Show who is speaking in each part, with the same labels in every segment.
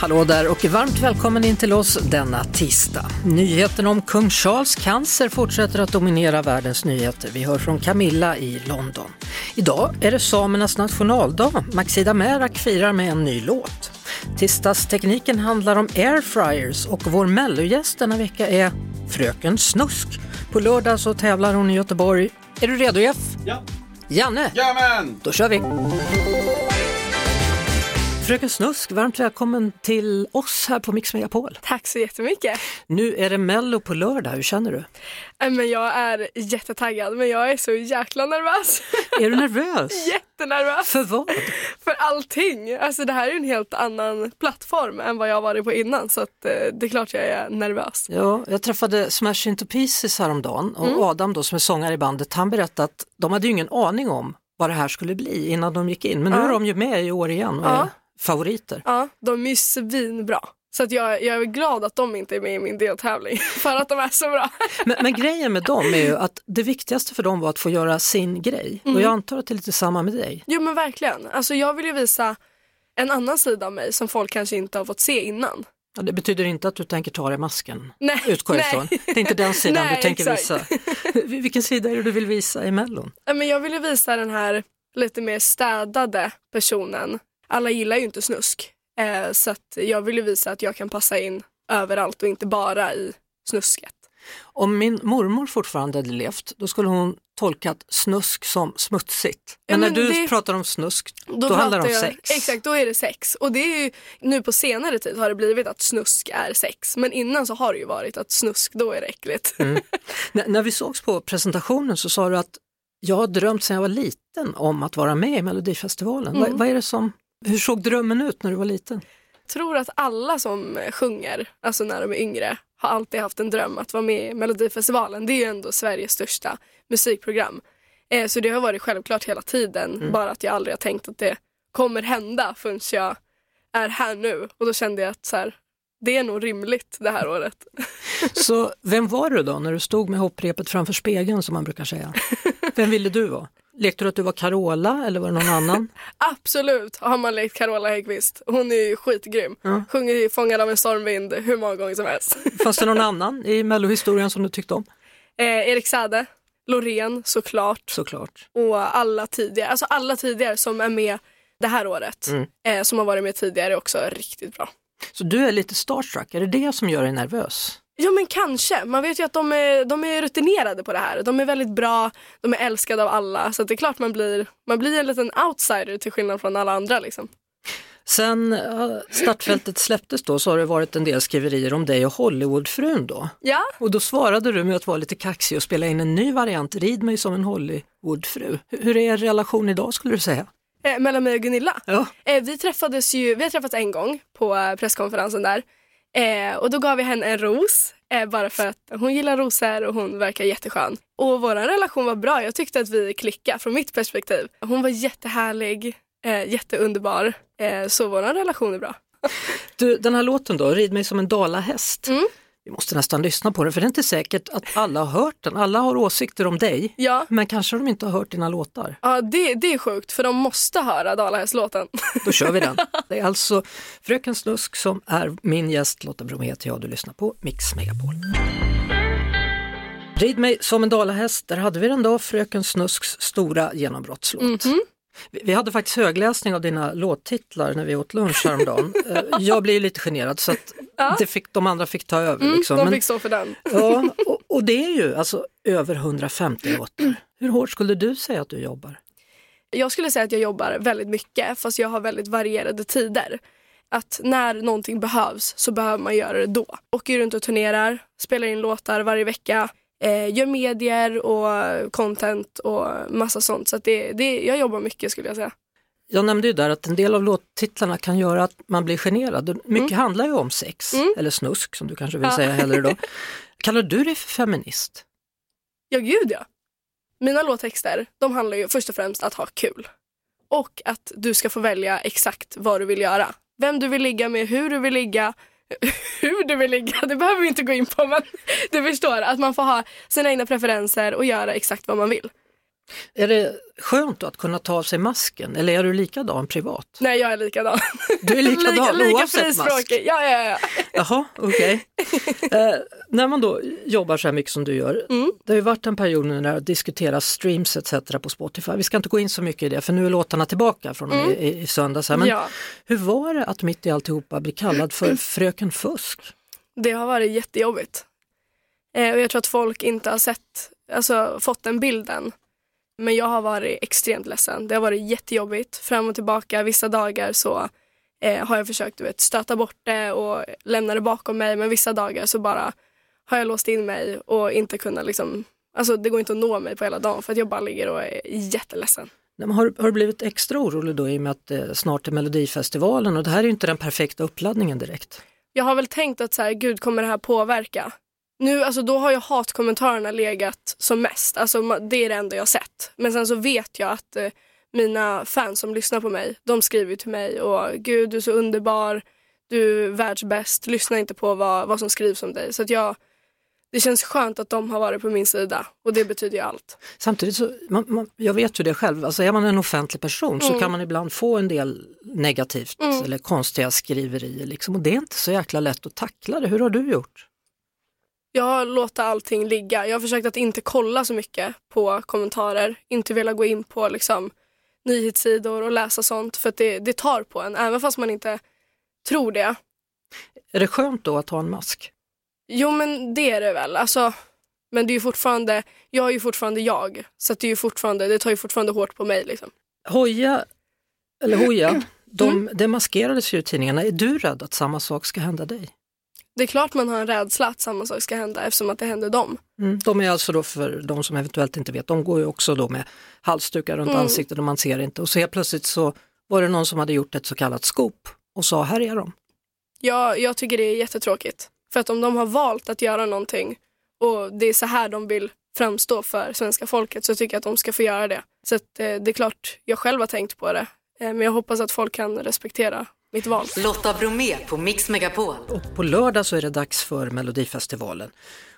Speaker 1: Hallå där och varmt välkommen in till oss denna tisdag. Nyheten om kung Charles cancer fortsätter att dominera världens nyheter. Vi hör från Camilla i London. Idag är det samernas nationaldag. Maxida Märak firar med en ny låt. Tisdagstekniken handlar om airfryers och vår mellogäst denna vecka är Fröken Snusk. På lördag så tävlar hon i Göteborg. Är du redo Jeff?
Speaker 2: Ja.
Speaker 1: Janne?
Speaker 2: Jajamän!
Speaker 1: Då kör vi! Fröken Snusk, varmt välkommen till oss här på Mix Megapol.
Speaker 3: Tack så jättemycket.
Speaker 1: Nu är det Mello på lördag, hur känner du?
Speaker 3: Äh, Men jag är jättetaggad men jag är så jäkla nervös.
Speaker 1: Är du nervös?
Speaker 3: Jättenervös
Speaker 1: För vad?
Speaker 3: för allting. Alltså det här är en helt annan plattform än vad jag varit på innan så att, eh, det är klart jag är nervös.
Speaker 1: Ja, jag träffade Smash Into Pieces häromdagen och
Speaker 3: Mm.
Speaker 1: Adam då som är sångare i bandet, han berättade att de hade ju ingen aning om vad det här skulle bli innan de gick in. Men nu
Speaker 3: Ja.
Speaker 1: är de ju med i år igen
Speaker 3: Ja.
Speaker 1: Favoriter.
Speaker 3: Ja, de är ju svinbra. Så att jag, jag är glad att de inte är med i min deltävling för att de är så bra.
Speaker 1: Men, men grejen med dem är ju att det viktigaste för dem var att få göra sin grej.
Speaker 3: Mm.
Speaker 1: Och jag antar att det är lite samma med dig.
Speaker 3: Jo men verkligen. Alltså jag vill ju visa en annan sida av mig som folk kanske inte har fått se innan.
Speaker 1: Ja, det betyder inte att du tänker ta dig masken,
Speaker 3: Nej,
Speaker 1: utgår jag ifrån. Det är inte den sidan
Speaker 3: Nej,
Speaker 1: du tänker
Speaker 3: exakt.
Speaker 1: visa. Vilken sida är det du vill visa i Mellon?
Speaker 3: Ja, Men jag vill ju visa den här lite mer städade personen. Alla gillar ju inte snusk. Eh, så jag vill ju visa att jag kan passa in överallt och inte bara i snusket.
Speaker 1: Om min mormor fortfarande hade levt, då skulle hon tolkat snusk som smutsigt.
Speaker 3: Ja,
Speaker 1: Men när
Speaker 3: men
Speaker 1: du
Speaker 3: det-
Speaker 1: pratar om snusk, då,
Speaker 3: pratar
Speaker 1: handlar det om
Speaker 3: jag,
Speaker 1: sex.
Speaker 3: Exakt, då är det sex. Och det är ju, nu på senare tid har det blivit att snusk är sex. Men innan så har det ju varit att snusk, då är det äckligt.
Speaker 1: Mm. När, när vi sågs på presentationen så sa du att jag har drömt sedan jag var liten om att vara med i Melodifestivalen.
Speaker 3: Mm.
Speaker 1: Vad, vad är det som, hur såg drömmen ut när du var liten?
Speaker 3: tror att alla som sjunger, alltså när de är yngre, har alltid haft en dröm att vara med i Melodifestivalen. Det är ju ändå Sveriges största musikprogram. Eh, så det har varit självklart hela tiden, bara att jag aldrig har tänkt att det kommer hända förrän jag är här nu. Och då kände jag att så här, det är nog rimligt det här året.
Speaker 1: Så vem var du då när du stod med hopprepet framför spegeln som man brukar säga? Vem ville du vara? Lekte du att du var Carola eller var det någon annan?
Speaker 3: Absolut har man lekt Carola Häggkvist. Hon är ju skitgrym.
Speaker 1: Ja.
Speaker 3: Sjunger ju Fångad av en stormvind hur många gånger som helst.
Speaker 1: Fanns det någon annan i mellohistorien som du tyckte om?
Speaker 3: Eh, Erik Sade, Loreen såklart.
Speaker 1: Såklart.
Speaker 3: och alla tidigare, alltså alla tidigare som är med det här året,
Speaker 1: Mm.
Speaker 3: eh, som har varit med tidigare är också riktigt bra.
Speaker 1: Så du är lite starstruck, är det det som gör dig nervös?
Speaker 3: Ja men kanske, man vet ju att de är, de är rutinerade på det här. De är väldigt bra, de är älskade av alla. Så det är klart man blir, man blir en liten outsider till skillnad från alla andra. Liksom.
Speaker 1: Sen startfältet släpptes då så har det varit en del skriverier om dig och Hollywoodfrun då.
Speaker 3: Ja,
Speaker 1: Och då svarade du med att vara lite kaxig och spela in en ny variant, Rid mig som en Hollywoodfru. Hur hur är er relation idag skulle du säga?
Speaker 3: eh, mellan mig och Gunilla.
Speaker 1: Ja.
Speaker 3: Eh, vi träffades ju, vi har träffats en gång på eh, presskonferensen där. Eh, och då gav jag henne en ros. Eh, bara för att hon gillar rosor och hon verkar jätteskön. Och vår relation var bra. Jag tyckte att vi klickade från mitt perspektiv. Hon var jättehärlig, eh, jätteunderbar. Eh, så vår relation är bra.
Speaker 1: Du, den här låten då, Rid mig som en dalahäst.
Speaker 3: Mm.
Speaker 1: Vi måste nästan lyssna på den för det är inte säkert att alla har hört den. Alla har åsikter om dig,
Speaker 3: Ja,
Speaker 1: men kanske de inte har hört dina låtar.
Speaker 3: ja det, det är sjukt för de måste höra Dalahästlåten.
Speaker 1: Då kör vi den. Det är alltså Fröken Snusk som är min gäst, Lotta Bromé heter jag, du lyssnar på Mix Megapol. Rid mig som en dalahäst, där hade vi den då, Fröken Snusks stora genombrottslåt. Vi- Vi hade faktiskt högläsning av dina låttitlar när vi åt lunch häromdagen. Eh, Jag blir lite generad så att det fick, de andra fick ta över.
Speaker 3: Mm,
Speaker 1: liksom.
Speaker 3: de
Speaker 1: Men-
Speaker 3: fick stå för den.
Speaker 1: Ja, och, och det är ju alltså över 150 låtar. Hur hårt skulle du säga att du jobbar?
Speaker 3: Jag skulle säga att jag jobbar väldigt mycket fast jag har väldigt varierade tider. Att när någonting behövs så behöver man göra det då. Åker runt och turnerar, spelar in låtar varje vecka. Eh, gör medier och content och massa sånt. Så det, det, jag jobbar mycket skulle jag säga.
Speaker 1: Jag nämnde ju där att en del av låttitlarna kan göra att man blir generad. Mycket handlar ju om sex, eller snusk som du kanske vill
Speaker 3: Mm. Ja.
Speaker 1: säga hellre då. Kallar du dig för feminist?
Speaker 3: Ja, gud ja. Mina låttexter, de handlar ju först och främst att ha kul. Och att du ska få välja exakt vad du vill göra. Vem du vill ligga med, hur du vill ligga, hur du vill ligga, det behöver vi inte gå in på men du förstår att man får ha sina egna preferenser och göra exakt vad man vill.
Speaker 1: Är det skönt att kunna ta av sig masken eller är du likadan privat?
Speaker 3: Nej, jag är likadan.
Speaker 1: Du är likadan
Speaker 3: lika, lika
Speaker 1: oavsett mask?
Speaker 3: Ja, ja, ja.
Speaker 1: Jaha, okej. eh, när man då jobbar så här mycket som du gör,
Speaker 3: Mm.
Speaker 1: det har ju varit en period nu när det diskuteras streams etc. på Spotify. Vi ska inte gå in så mycket i det för nu är låtarna tillbaka från med i, i söndags. Här. Men
Speaker 3: Mm. Ja.
Speaker 1: hur var det att mitt i alltihopa bli kallad för Fröken Fusk?
Speaker 3: Det har varit jättejobbigt. Eh, och jag tror att folk inte har sett, alltså fått den bilden. Men jag har varit extremt ledsen. Det har varit jättejobbigt. Fram och tillbaka. Vissa dagar så eh, har jag försökt du vet, stöta bort det och lämna det bakom mig. Men vissa dagar så bara har jag låst in mig och inte kunnat liksom, alltså det går inte att nå mig på hela dagen för att jag bara ligger och är jätteledsen.
Speaker 1: Nej, Har, har du blivit extra orolig då i och med att det snart är Melodifestivalen och det här är ju inte den perfekta uppladdningen direkt.
Speaker 3: jag har väl tänkt att så här, gud kommer det här påverka? Nu, alltså då har ju hatkommentarerna legat som mest, alltså det är det enda jag har sett. Men sen så vet jag att eh, mina fans som lyssnar på mig, de skriver till mig och gud du är så underbar, du är världsbäst, lyssna inte på vad, vad som skrivs om dig. Så att jag, det känns skönt att de har varit på min sida och det betyder ju allt.
Speaker 1: Samtidigt så, man, man, jag vet ju det själv, alltså är man en offentlig person så kan man ibland få en del negativt eller konstiga skriverier liksom, och det är inte så jäkla lätt att tackla det. Hur har du gjort?
Speaker 3: Jag har låtit allting ligga. Jag har försökt att inte kolla så mycket på kommentarer. Inte vilja gå in på liksom, nyhetssidor och läsa sånt för det, det tar på en. Även fast man inte tror det.
Speaker 1: Är det skönt då att ha en mask?
Speaker 3: Jo men det är det väl. Alltså, men det är ju fortfarande, jag är ju fortfarande jag. Så det, är ju fortfarande, det tar ju fortfarande hårt på mig. Liksom.
Speaker 1: Hoja, eller Hoja, de,
Speaker 3: Mm.
Speaker 1: det maskerades ju i tidningarna. Är du rädd att samma sak ska hända dig?
Speaker 3: Det är klart man har en rädsla att samma sak ska hända eftersom att det händer dem.
Speaker 1: Mm. De är alltså då för de som eventuellt inte vet, de går ju också då med halsdukar runt
Speaker 3: Mm.
Speaker 1: ansiktet och man ser inte. Och så helt plötsligt så var det någon som hade gjort ett så kallat scoop och sa här är de.
Speaker 3: Jag, jag tycker det är jättetråkigt. För att om de har valt att göra någonting och det är så här de vill framstå för svenska folket så tycker jag att de ska få göra det. Så att, eh, det är klart, jag själv har tänkt på det. Eh, men jag hoppas att folk kan respektera mitt val.
Speaker 4: Lotta Bromé på Mix Megapol.
Speaker 1: Och på lördag så är det dags för Melodifestivalen.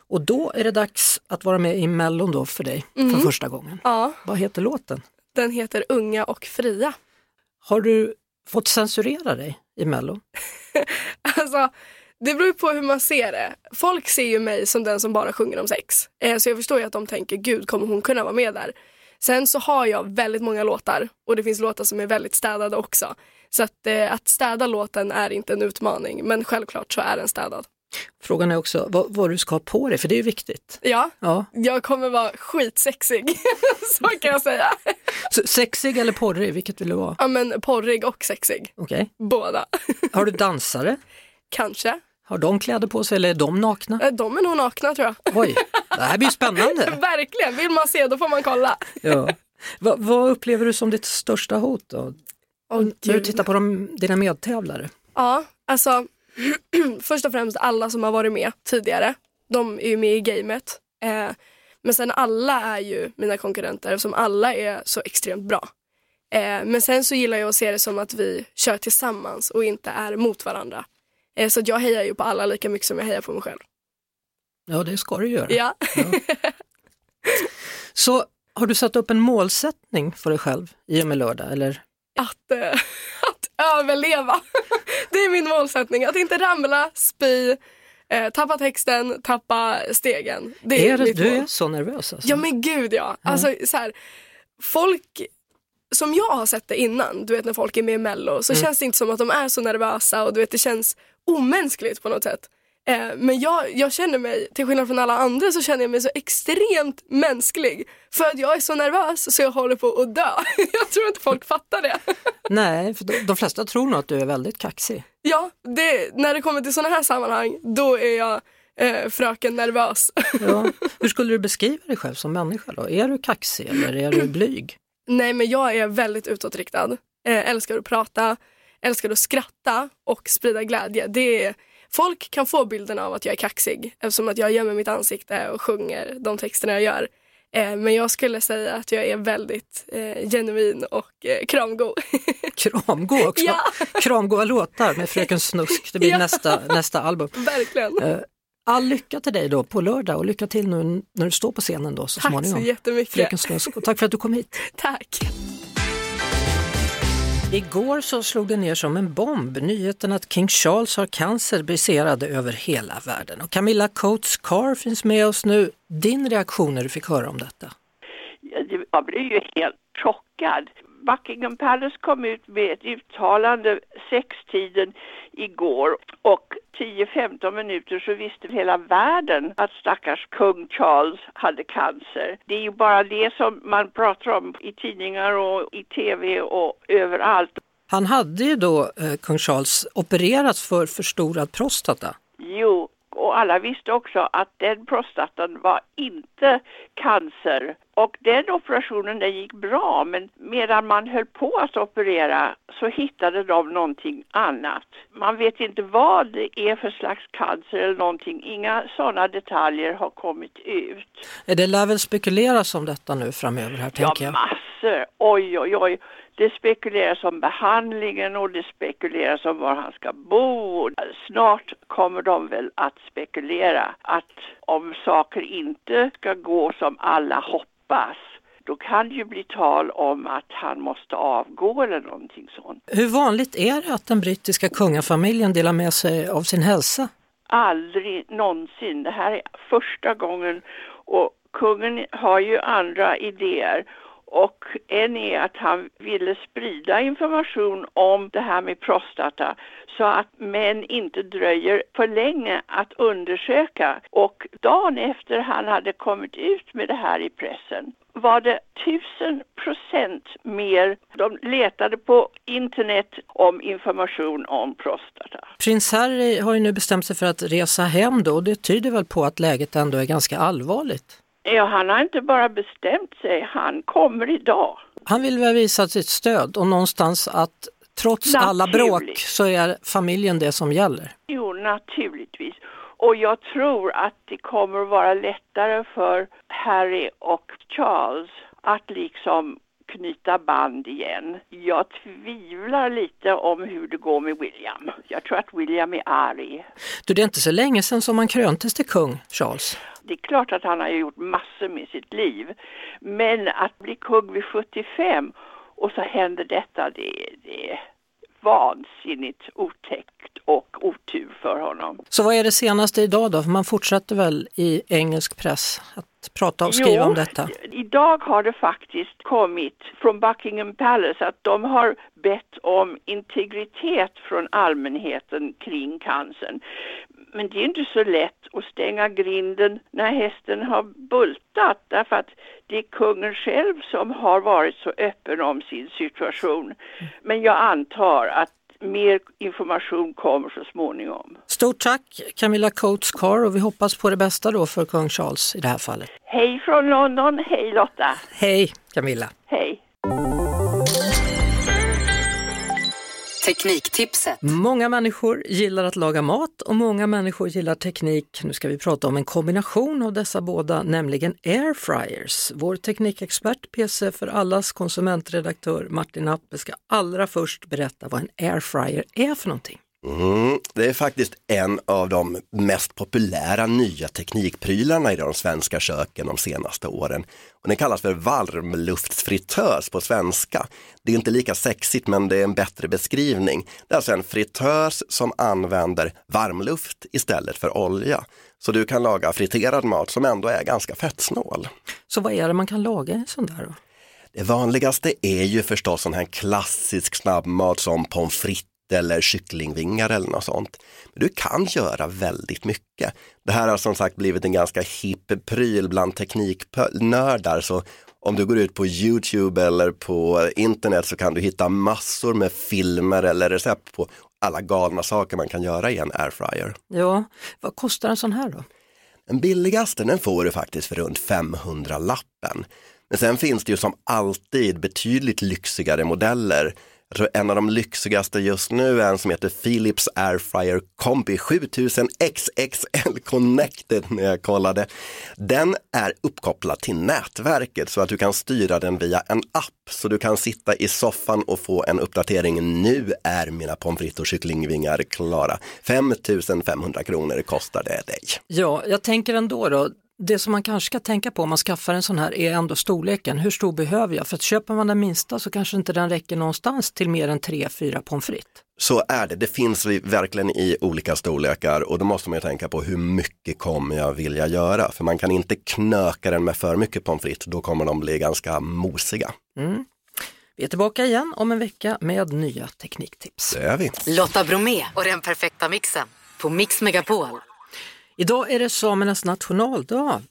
Speaker 1: Och då är det dags att vara med i Mellon då för dig
Speaker 3: Mm.
Speaker 1: för första gången.
Speaker 3: Ja,
Speaker 1: Vad heter låten?
Speaker 3: den heter Unga och fria.
Speaker 1: Har du fått censurera dig i Mellon?
Speaker 3: Alltså, det beror ju på hur man ser det. Folk ser ju mig som den som bara sjunger om sex. Eh, så jag förstår ju att de tänker, gud kommer hon kunna vara med där? Sen så har jag väldigt många låtar och det finns låtar som är väldigt städade också. Så att, eh, att städa låten är inte en utmaning, men självklart så är den städad.
Speaker 1: Frågan är också vad, vad du ska ha på dig, för det är ju viktigt.
Speaker 3: Ja,
Speaker 1: Ja.
Speaker 3: jag kommer vara skitsexig, så kan jag säga.
Speaker 1: Så, sexig eller porrig, vilket vill du vara?
Speaker 3: Ja men porrig och sexig,
Speaker 1: Okej.
Speaker 3: båda.
Speaker 1: Har du dansare?
Speaker 3: Kanske.
Speaker 1: Har de kläder på sig eller är de nakna?
Speaker 3: Eh, De är nog nakna tror jag.
Speaker 1: Oj, det här blir ju spännande.
Speaker 3: Verkligen, vill man se då får man kolla.
Speaker 1: Ja. Va, vad upplever du som ditt största hot då? När du tittar på de, dina medtävlare?
Speaker 3: Ja, alltså först och främst alla som har varit med tidigare. De är ju med i gamet. Eh, men sen alla är ju mina konkurrenter eftersom alla är så extremt bra. Eh, men sen så gillar jag att se det som att vi kör tillsammans och inte är mot varandra. Eh, så att jag hejar ju på alla lika mycket som jag hejar på mig själv.
Speaker 1: Ja, det ska du göra.
Speaker 3: Ja,
Speaker 1: Så har du satt upp en målsättning för dig själv i och med lördag? Eller?
Speaker 3: Att, eh, att överleva. det är min målsättning. Att inte ramla, spy, eh, tappa texten, tappa stegen. Det är,
Speaker 1: Är det, du
Speaker 3: mål.
Speaker 1: är så nervös alltså?
Speaker 3: Ja men gud ja. Alltså så här, folk som jag har sett det innan, du vet när folk är med i mello, så känns det inte som att de är så nervösa och du vet det känns omänskligt på något sätt. Eh, men jag, jag känner mig, till skillnad från alla andra så känner jag mig så extremt mänsklig. För att jag är så nervös så jag håller på att dö. jag tror inte folk fattar det.
Speaker 1: Nej, för de, de flesta tror nog att du är väldigt kaxig.
Speaker 3: ja, det, när det kommer till sådana här sammanhang då är jag eh, fröken nervös.
Speaker 1: Ja. Hur skulle du beskriva dig själv som människa då? Är du kaxig eller är du blyg?
Speaker 3: Nej men jag är väldigt utåtriktad. Eh, älskar att prata, älskar att skratta och sprida glädje. Det är, folk kan få bilden av att jag är kaxig eftersom att jag gömmer mitt ansikte och sjunger de texterna jag gör. Eh, men jag skulle säga att jag är väldigt eh, genuin och eh, kramgod.
Speaker 1: Kramgå också.
Speaker 3: Ja.
Speaker 1: Kramgoa låtar med Fröken Snusk. Det blir
Speaker 3: Ja.
Speaker 1: nästa, nästa album.
Speaker 3: Verkligen.
Speaker 1: Eh, All lycka till dig då på lördag och lycka till nu när du står på scenen då så
Speaker 3: Tack
Speaker 1: småningom.
Speaker 3: så jättemycket.
Speaker 1: Fröken Snusk och tack för att du kom hit.
Speaker 3: Tack.
Speaker 1: Igår så slog det ner som en bomb. Nyheten att King Charles har cancer briserade över hela världen. Och Camilla Coates Carr finns med oss nu. Din reaktion när du fick höra om detta?
Speaker 2: Jag blev ju helt chockad. Buckingham Palace kom ut med ett uttalande sextiden igår och 10-15 minuter så visste hela världen att stackars kung Charles hade cancer. Det är ju bara det som man pratar om i tidningar och i tv och överallt.
Speaker 1: Han hade ju då, eh, kung Charles, opererats för förstorad prostata.
Speaker 2: Jo, och alla visste också att den prostatan var inte cancer. Och den operationen den gick bra men medan man höll på att operera så hittade de någonting annat. Man vet inte vad det är för slags cancer eller någonting. Inga sådana detaljer har kommit ut.
Speaker 1: Det lär väl spekuleras om detta nu framöver här tänker
Speaker 2: Ja,
Speaker 1: jag.
Speaker 2: massor. Oj, oj, oj. Det spekuleras om behandlingen och det spekuleras om var han ska bo. Snart kommer de väl att spekulera att om saker inte ska gå som alla hoppas då kan det ju bli tal om att han måste avgå eller någonting sånt.
Speaker 1: Hur vanligt är det att den brittiska kungafamiljen delar med sig av sin hälsa?
Speaker 2: Aldrig någonsin. Det här är första gången och kungen har ju andra idéer. Och en är att han ville sprida information om det här med prostata så att män inte dröjer för länge att undersöka. Och dagen efter han hade kommit ut med det här i pressen var det tusen procent mer. De letade på internet om information om prostata.
Speaker 1: Prins Harry har ju nu bestämt sig för att resa hem då och det tyder väl på att läget ändå är ganska allvarligt.
Speaker 2: Ja, han har inte bara bestämt sig, han kommer idag.
Speaker 1: Han vill väl visa sitt stöd och någonstans att trots alla bråk
Speaker 2: Naturligt.
Speaker 1: så är familjen det som gäller.
Speaker 2: Jo, naturligtvis. Och jag tror att det kommer vara lättare för Harry och Charles att liksom knyta band igen. Jag tvivlar lite om hur det går med William. Jag tror att William är arg.
Speaker 1: Du, det är inte så länge sedan som han kröntes till kung, Charles.
Speaker 2: Det är klart att han har gjort massor med sitt liv. Men att bli kung vid 75 och så händer detta, det, det vansinnigt otäckt och otur för honom.
Speaker 1: Så vad är det senaste idag då? För man fortsätter väl i engelsk press att prata och skriva
Speaker 2: Jo,
Speaker 1: om detta.
Speaker 2: Idag har det faktiskt kommit från Buckingham Palace att de har bett om integritet från allmänheten kring cancern. Men det är inte så lätt att stänga grinden när hästen har bultat därför att det är kungen själv som har varit så öppen om sin situation. Men jag antar att mer information kommer så småningom.
Speaker 1: Stort tack Camilla Coates Carr och vi hoppas på det bästa då för kung Charles i det här fallet.
Speaker 2: Hej från London, hej Lotta,
Speaker 1: Hej Camilla!
Speaker 2: hej.
Speaker 4: Tekniktipset.
Speaker 1: Många människor gillar att laga mat och många människor gillar teknik. Nu ska vi prata om en kombination av dessa båda, nämligen airfryers. Vår teknikexpert, PC för allas konsumentredaktör Martin Appe ska allra först berätta vad en airfryer är för någonting.
Speaker 5: Mm, det är faktiskt en av de mest populära nya teknikprylarna i de svenska köken de senaste åren. Och den kallas för varmluftsfritös på svenska. Det är inte lika sexigt men det är en bättre beskrivning. Det är alltså en fritös som använder varmluft istället för olja. Så du kan laga friterad mat som ändå är ganska fettsnål.
Speaker 1: Så vad är det man kan laga i en sån där då?
Speaker 5: Det vanligaste är ju förstås sån här klassisk snabbmat som pommes frites eller kycklingvingar eller något sånt. Men du kan göra väldigt mycket. Det här har som sagt blivit en ganska hipp pryl bland tekniknördar så om du går ut på Youtube eller på internet så kan du hitta massor med filmer eller recept på alla galna saker man kan göra i en airfryer.
Speaker 1: Ja, vad kostar en sån här då?
Speaker 5: Den billigaste den får du faktiskt för runt 500 lappen. Men sen finns det ju som alltid betydligt lyxigare modeller. Jag tror en av de lyxigaste just nu är en som heter Philips Airfryer Combi 7000 XXL Connected när jag kollade. Den är uppkopplad till nätverket så att du kan styra den via en app. Så du kan sitta i soffan och få en uppdatering. Nu är mina pommes frites och kycklingvingar klara. 5500 kronor kostar det dig.
Speaker 1: Ja, jag tänker ändå då, det som man kanske ska tänka på om man skaffar en sån här är ändå storleken. Hur stor behöver jag? För att köper man den minsta så kanske inte den räcker någonstans till mer än 3-4 pommes frites.
Speaker 5: Så är det, det finns verkligen i olika storlekar och då måste man ju tänka på hur mycket kommer jag vilja göra? För man kan inte knöka den med för mycket pommes frites, då kommer de bli ganska mosiga.
Speaker 1: Mm. Vi är tillbaka igen om en vecka med nya tekniktips.
Speaker 5: Det är vi.
Speaker 4: Lotta Bromé och den perfekta mixen på Mix Megapol.
Speaker 1: Idag är det samernas nationaldag.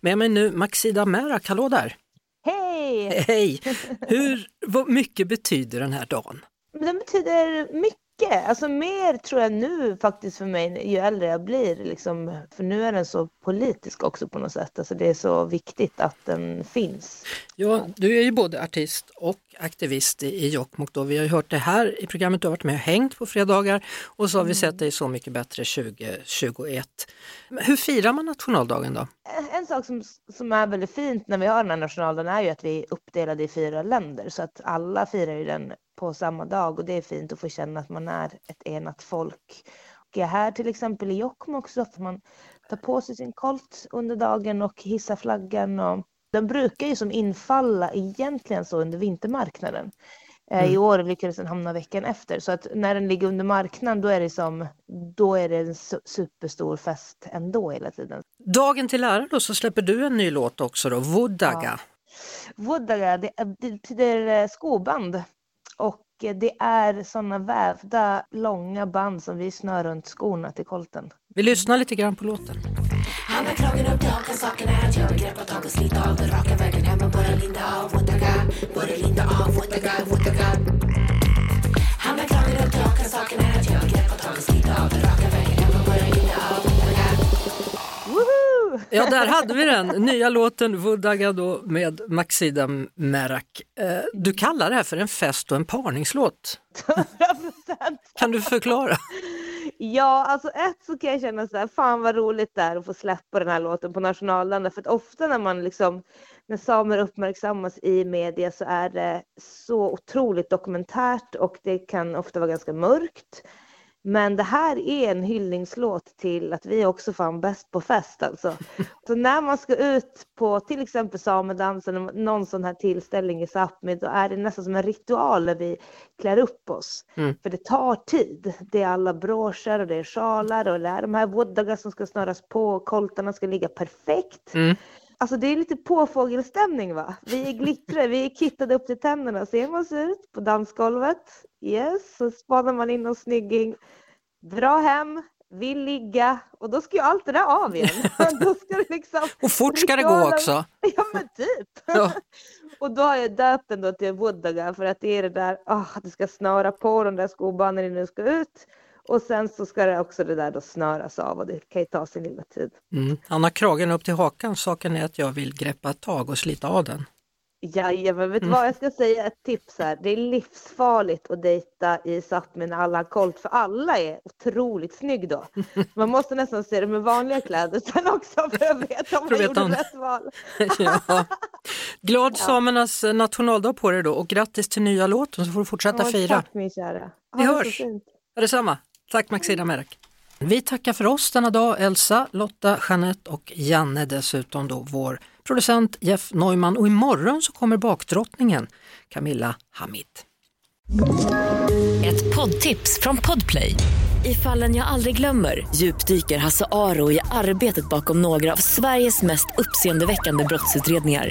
Speaker 1: Med mig nu Maxida Merak, hallå där!
Speaker 6: Hej!
Speaker 1: Hej! Hur vad mycket betyder den här dagen?
Speaker 6: Den betyder mycket. Alltså mer tror jag nu faktiskt för mig ju äldre jag blir. Liksom, för nu är den så politisk också på något sätt. Alltså det är så viktigt att den finns.
Speaker 1: Ja, du är ju både artist och aktivist i Jokkmokk. Då. Vi har ju hört det här i programmet, du har varit med och hängt på fredagar och så har vi sett dig Så mycket bättre 2021. Hur firar man nationaldagen då?
Speaker 6: En sak som, som är väldigt fint när vi har den här nationaldagen är ju att vi är uppdelade i fyra länder så att alla firar ju den på samma dag och det är fint att få känna att man är ett enat folk. Och här till exempel i Jokkmokk så får man ta på sig sin kolt under dagen och hissa flaggan och den brukar ju som infalla egentligen så under vintermarknaden. Eh, I
Speaker 1: Mm.
Speaker 6: år lyckades den hamna veckan efter så att när den ligger under marknaden då är det som då är det en su- superstor fest ändå hela tiden.
Speaker 1: Dagen till ära då så släpper du en ny låt också då, Vodaga.
Speaker 6: Vodaga, det, är- det betyder eh, skoband. Och eh, det är sådana vävda långa band som vi snör runt skorna till kolten.
Speaker 1: Vi lyssnar lite grann på låten.
Speaker 7: Han har kragen upp till hakan, saken är att jag vill greppa tag och slita av den raka vägen hem och bara linda av Vodaga, bara linda av Vodaga, Vodaga. Han har kragen upp till hakan, saken är att jag vill greppa tag och slita av den raka vägen hem och bara linda av.
Speaker 6: Woho!
Speaker 1: Ja, där hade vi den, nya låten Vodaga då med Maxida Merak. Eh, Du kallar det här för en fest och en parningslåt.
Speaker 6: 100%.
Speaker 1: Kan du förklara?
Speaker 6: Ja, alltså ett så kan jag känna så här, fan vad roligt det är att få släppa den här låten på nationaldagen. För att ofta när man liksom, när samer uppmärksammas i media så är det så otroligt dokumentärt och det kan ofta vara ganska mörkt. Men det här är en hyllningslåt till att vi också fan bäst på fest alltså. Så när man ska ut på till exempel samedansen, eller någon sån här tillställning i Sápmi, då är det nästan som en ritual där vi klär upp oss.
Speaker 1: Mm.
Speaker 6: För det tar tid. Det är alla broscher och det är sjalar och det är de här vodaga som ska snöras på och koltarna ska ligga perfekt.
Speaker 1: Mm.
Speaker 6: Alltså det är lite påfågelstämning va? Vi är glittrade, vi är kittade upp till tänderna. Ser man sig ut på dansgolvet, yes, så spanar man in någon snygging. Dra hem, vill ligga och då ska ju allt det där av igen. då ska det liksom...
Speaker 1: Och fort ska det gå också.
Speaker 6: Ja men typ.
Speaker 1: Ja.
Speaker 6: Och då har jag döpt den då till Vodaga för att det är det där, att du ska snöra på de där skobanden innan du ska ut. Och sen så ska det också det där då snöras av och det kan ju ta sin lilla tid.
Speaker 1: Mm. Han har kragen upp till hakan, saken är att jag vill greppa tag och slita av den.
Speaker 6: Jajamän, vet du
Speaker 1: Mm.
Speaker 6: vad jag ska säga ett tips här. Det är livsfarligt att dejta i Sápmi när alla har kolt för alla är otroligt snygg då. Man måste nästan se det med vanliga kläder sen också för att veta om man gjorde
Speaker 1: om-
Speaker 6: rätt val.
Speaker 1: ja. Glad samernas nationaldag på dig då och grattis till nya låten så får du fortsätta
Speaker 6: Ja,
Speaker 1: fira.
Speaker 6: Tack min kära. Ha
Speaker 1: Vi hörs.
Speaker 6: fint.
Speaker 1: Ja, detsamma. Tack Maxida Merak. Vi tackar för oss denna dag, Elsa, Lotta, Jeanette och Janne dessutom då vår producent Jeff Neumann och imorgon så kommer bakdrottningen Camilla Hamid.
Speaker 8: Ett poddtips från Podplay. I fallen jag aldrig glömmer djupdyker Hasse Aro i arbetet bakom några av Sveriges mest uppseendeväckande brottsutredningar.